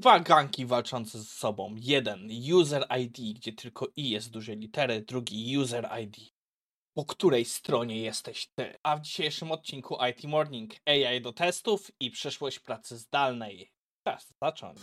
dwa ganki walczące ze sobą. Jeden user ID, gdzie tylko i jest duże litery, drugi user ID. Po której stronie jesteś ty? A w dzisiejszym odcinku IT Morning AI do testów i przyszłość pracy zdalnej. Czas zacząć.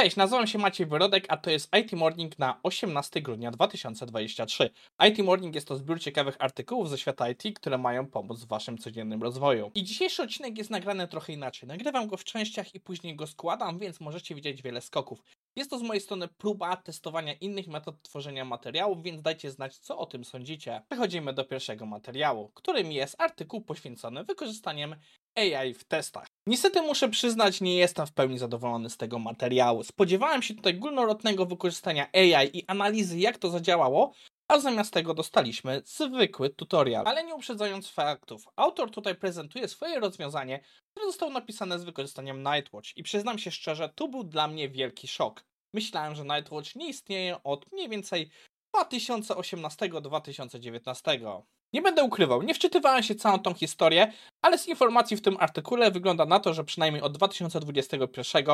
Cześć, nazywam się Maciej Wyrodek, a to jest IT Morning na 18 grudnia 2023. IT Morning jest to zbiór ciekawych artykułów ze świata IT, które mają pomóc w waszym codziennym rozwoju. I dzisiejszy odcinek jest nagrany trochę inaczej. Nagrywam go w częściach i później go składam, więc możecie widzieć wiele skoków. Jest to z mojej strony próba testowania innych metod tworzenia materiałów, więc dajcie znać, co o tym sądzicie. Przechodzimy do pierwszego materiału, którym jest artykuł poświęcony wykorzystaniem AI w testach. Niestety muszę przyznać, nie jestem w pełni zadowolony z tego materiału. Spodziewałem się tutaj górnolotnego wykorzystania AI i analizy, jak to zadziałało, a zamiast tego dostaliśmy zwykły tutorial. Ale nie uprzedzając faktów, autor tutaj prezentuje swoje rozwiązanie, które zostało napisane z wykorzystaniem Nightwatch i przyznam się szczerze, to był dla mnie wielki szok. Myślałem, że Nightwatch nie istnieje od mniej więcej 2018-2019. Nie będę ukrywał, nie wczytywałem się całą tą historię, ale z informacji w tym artykule wygląda na to, że przynajmniej od 2021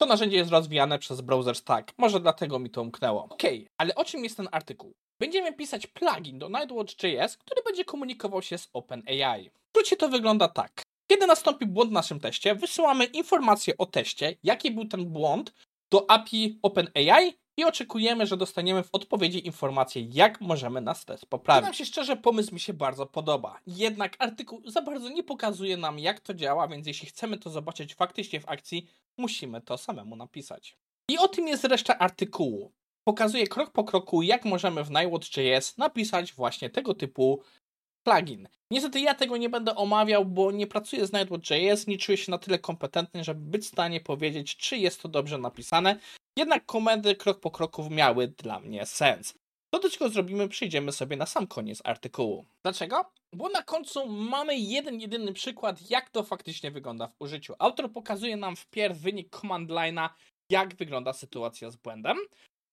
to narzędzie jest rozwijane przez browser Stack. Może dlatego mi to umknęło. Okej, okay, ale o czym jest ten artykuł? Będziemy pisać plugin do Nightwatch.js, który będzie komunikował się z OpenAI. W skrócie to wygląda tak. Kiedy nastąpi błąd w naszym teście, wysyłamy informację o teście, jaki był ten błąd, do API OpenAI i oczekujemy, że dostaniemy w odpowiedzi informację, jak możemy nas test poprawić. Przyznam się szczerze, pomysł mi się bardzo podoba. Jednak artykuł za bardzo nie pokazuje nam, jak to działa, więc jeśli chcemy to zobaczyć faktycznie w akcji, musimy to samemu napisać. I o tym jest reszta artykułu. Pokazuje krok po kroku, jak możemy w Nightwatch.js napisać właśnie tego typu plugin. Niestety ja tego nie będę omawiał, bo nie pracuję z Nightwatch.js, nie czuję się na tyle kompetentny, żeby być w stanie powiedzieć, czy jest to dobrze napisane. Jednak komendy krok po kroku miały dla mnie sens. To do czego zrobimy, przyjdziemy sobie na sam koniec artykułu. Dlaczego? Bo na końcu mamy jeden, jedyny przykład, jak to faktycznie wygląda w użyciu. Autor pokazuje nam wpierw wynik command line'a, jak wygląda sytuacja z błędem,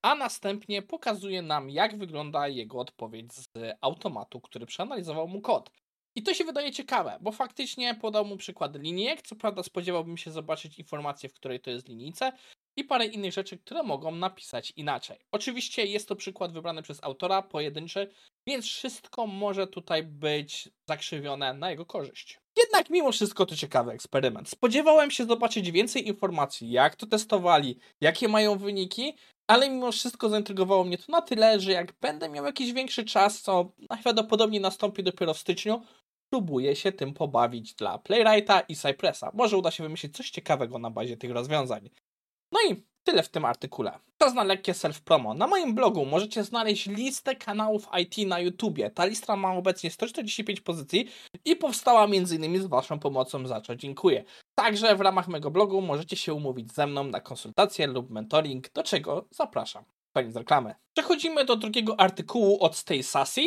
a następnie pokazuje nam, jak wygląda jego odpowiedź z automatu, który przeanalizował mu kod. I to się wydaje ciekawe, bo faktycznie podał mu przykład linijek. Co prawda, spodziewałbym się zobaczyć informację, w której to jest linijce, i parę innych rzeczy, które mogą napisać inaczej. Oczywiście jest to przykład wybrany przez autora, pojedynczy, więc wszystko może tutaj być zakrzywione na jego korzyść. Jednak mimo wszystko to ciekawy eksperyment. Spodziewałem się zobaczyć więcej informacji, jak to testowali, jakie mają wyniki, ale mimo wszystko zaintrygowało mnie to na tyle, że jak będę miał jakiś większy czas, co najprawdopodobniej nastąpi dopiero w styczniu, próbuję się tym pobawić dla Playwrighta i Cypressa. Może uda się wymyślić coś ciekawego na bazie tych rozwiązań. No i tyle w tym artykule. Czas na lekkie self-promo. Na moim blogu możecie znaleźć listę kanałów IT na YouTubie. Ta lista ma obecnie 145 pozycji i powstała m.in. z Waszą pomocą, za co dziękuję. Także w ramach mojego blogu możecie się umówić ze mną na konsultację lub mentoring, do czego zapraszam. Koniec reklamy. Przechodzimy do drugiego artykułu od Stay Sassy,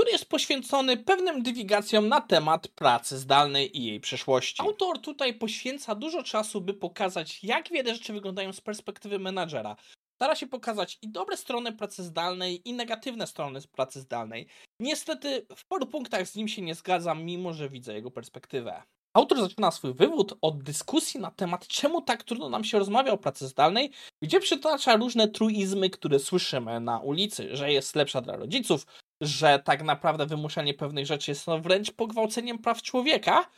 który jest poświęcony pewnym dywigacjom na temat pracy zdalnej i jej przyszłości. Autor tutaj poświęca dużo czasu, by pokazać, jak wiele rzeczy wyglądają z perspektywy menadżera. Stara się pokazać i dobre strony pracy zdalnej, i negatywne strony pracy zdalnej. Niestety w paru punktach z nim się nie zgadzam, mimo że widzę jego perspektywę. Autor zaczyna swój wywód od dyskusji na temat, czemu tak trudno nam się rozmawia o pracy zdalnej, gdzie przytacza różne truizmy, które słyszymy na ulicy, że jest lepsza dla rodziców, że tak naprawdę wymuszanie pewnych rzeczy jest no wręcz pogwałceniem praw człowieka.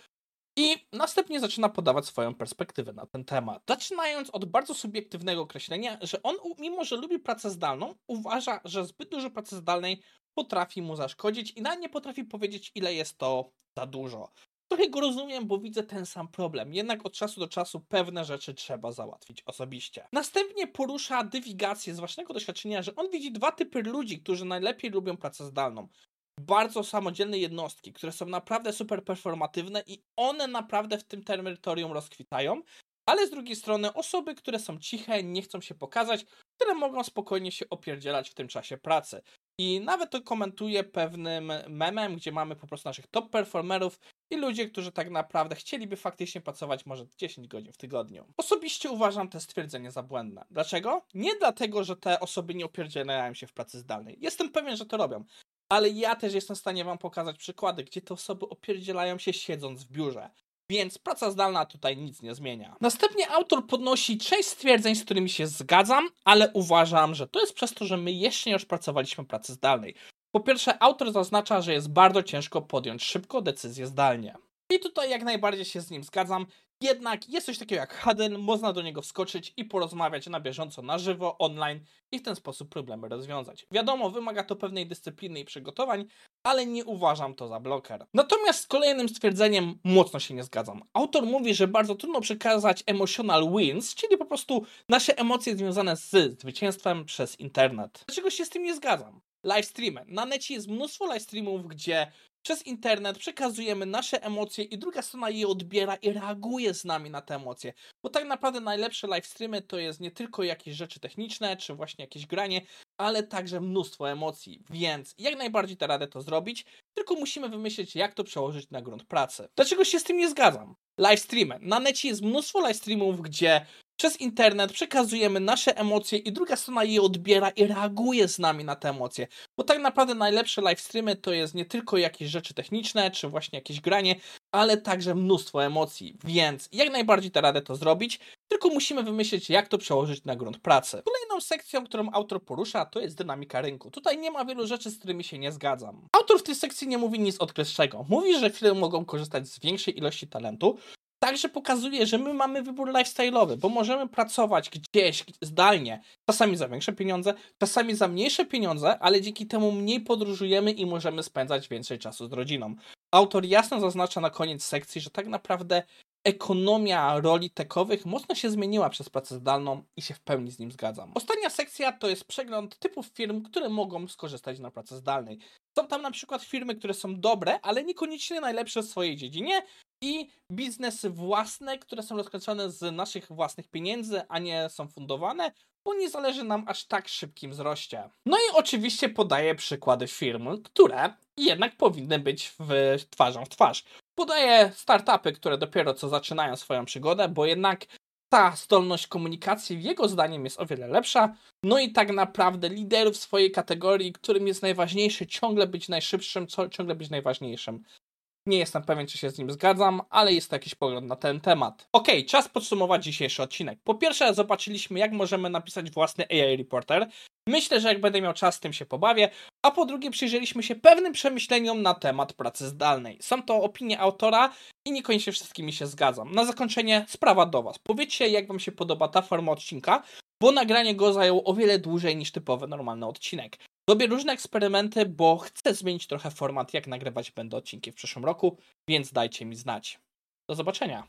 I następnie zaczyna podawać swoją perspektywę na ten temat. Zaczynając od bardzo subiektywnego określenia, że on, mimo że lubi pracę zdalną, uważa, że zbyt dużo pracy zdalnej potrafi mu zaszkodzić i nawet nie potrafi powiedzieć, ile jest to za dużo. Trochę go rozumiem, bo widzę ten sam problem, jednak od czasu do czasu pewne rzeczy trzeba załatwić osobiście. Następnie porusza dywigację z własnego doświadczenia, że on widzi dwa typy ludzi, którzy najlepiej lubią pracę zdalną. Bardzo samodzielne jednostki, które są naprawdę super performatywne i one naprawdę w tym terytorium rozkwitają, ale z drugiej strony osoby, które są ciche, nie chcą się pokazać, które mogą spokojnie się opierdzielać w tym czasie pracy. I nawet to komentuje pewnym memem, gdzie mamy po prostu naszych top performerów i ludzie, którzy tak naprawdę chcieliby faktycznie pracować może 10 godzin w tygodniu. Osobiście uważam te stwierdzenie za błędne. Dlaczego? Nie dlatego, że te osoby nie opierdzielają się w pracy zdalnej. Jestem pewien, że to robią. Ale ja też jestem w stanie wam pokazać przykłady, gdzie te osoby opierdzielają się siedząc w biurze. Więc praca zdalna tutaj nic nie zmienia. Następnie autor podnosi część stwierdzeń, z którymi się zgadzam, ale uważam, że to jest przez to, że my jeszcze nie rozpracowaliśmy pracy zdalnej. Po pierwsze, autor zaznacza, że jest bardzo ciężko podjąć szybko decyzję zdalnie. I tutaj jak najbardziej się z nim zgadzam. Jednak jest coś takiego jak Haden, można do niego wskoczyć i porozmawiać na bieżąco, na żywo, online i w ten sposób problemy rozwiązać. Wiadomo, wymaga to pewnej dyscypliny i przygotowań, ale nie uważam to za bloker. Natomiast z kolejnym stwierdzeniem mocno się nie zgadzam. Autor mówi, że bardzo trudno przekazać emotional wins, czyli po prostu nasze emocje związane z zwycięstwem przez internet. Dlaczego się z tym nie zgadzam? Live streamy. Na necie jest mnóstwo live streamów, gdzie przez internet przekazujemy nasze emocje i druga strona je odbiera i reaguje z nami na te emocje. Bo tak naprawdę najlepsze live streamy to jest nie tylko jakieś rzeczy techniczne, czy właśnie jakieś granie, ale także mnóstwo emocji. Więc jak najbardziej da radę to zrobić, tylko musimy wymyślić, jak to przełożyć na grunt pracy. Dlaczego się z tym nie zgadzam? Live streamy. Na necie jest mnóstwo live streamów, gdzie przez internet przekazujemy nasze emocje i druga strona je odbiera i reaguje z nami na te emocje. Bo tak naprawdę najlepsze live streamy to jest nie tylko jakieś rzeczy techniczne, czy właśnie jakieś granie, ale także mnóstwo emocji. Więc jak najbardziej da radę to zrobić, tylko musimy wymyślić, jak to przełożyć na grunt pracy. Kolejną sekcją, którą autor porusza, to jest dynamika rynku. Tutaj nie ma wielu rzeczy, z którymi się nie zgadzam. Autor w tej sekcji nie mówi nic odkrywczego. Mówi, że firmy mogą korzystać z większej ilości talentu, także pokazuje, że my mamy wybór lifestyle'owy, bo możemy pracować gdzieś zdalnie, czasami za większe pieniądze, czasami za mniejsze pieniądze, ale dzięki temu mniej podróżujemy i możemy spędzać więcej czasu z rodziną. Autor jasno zaznacza na koniec sekcji, że tak naprawdę ekonomia roli tekowych mocno się zmieniła przez pracę zdalną i się w pełni z nim zgadzam. Ostatnia sekcja to jest przegląd typów firm, które mogą skorzystać na pracy zdalnej. Są tam na przykład firmy, które są dobre, ale niekoniecznie najlepsze w swojej dziedzinie i biznesy własne, które są rozkręcone z naszych własnych pieniędzy, a nie są fundowane, bo nie zależy nam aż tak szybkim wzroście. No i oczywiście podaję przykłady firm, które jednak powinny być w twarzą w twarz. Podaję startupy, które dopiero co zaczynają swoją przygodę, bo jednak ta zdolność komunikacji jego zdaniem jest o wiele lepsza. No i tak naprawdę liderów swojej kategorii, którym jest najważniejsze ciągle być najszybszym, ciągle być najważniejszym. Nie jestem pewien, czy się z nim zgadzam, ale jest to jakiś pogląd na ten temat. Ok, czas podsumować dzisiejszy odcinek. Po pierwsze, zobaczyliśmy, jak możemy napisać własny AI Reporter. Myślę, że jak będę miał czas, tym się pobawię. A po drugie, przyjrzeliśmy się pewnym przemyśleniom na temat pracy zdalnej. Są to opinie autora i niekoniecznie wszystkimi się zgadzam. Na zakończenie sprawa do Was. Powiedzcie, jak Wam się podoba ta forma odcinka, bo nagranie go zajęło o wiele dłużej niż typowy, normalny odcinek. Robię różne eksperymenty, bo chcę zmienić trochę format, jak nagrywać będę odcinki w przyszłym roku, więc dajcie mi znać. Do zobaczenia.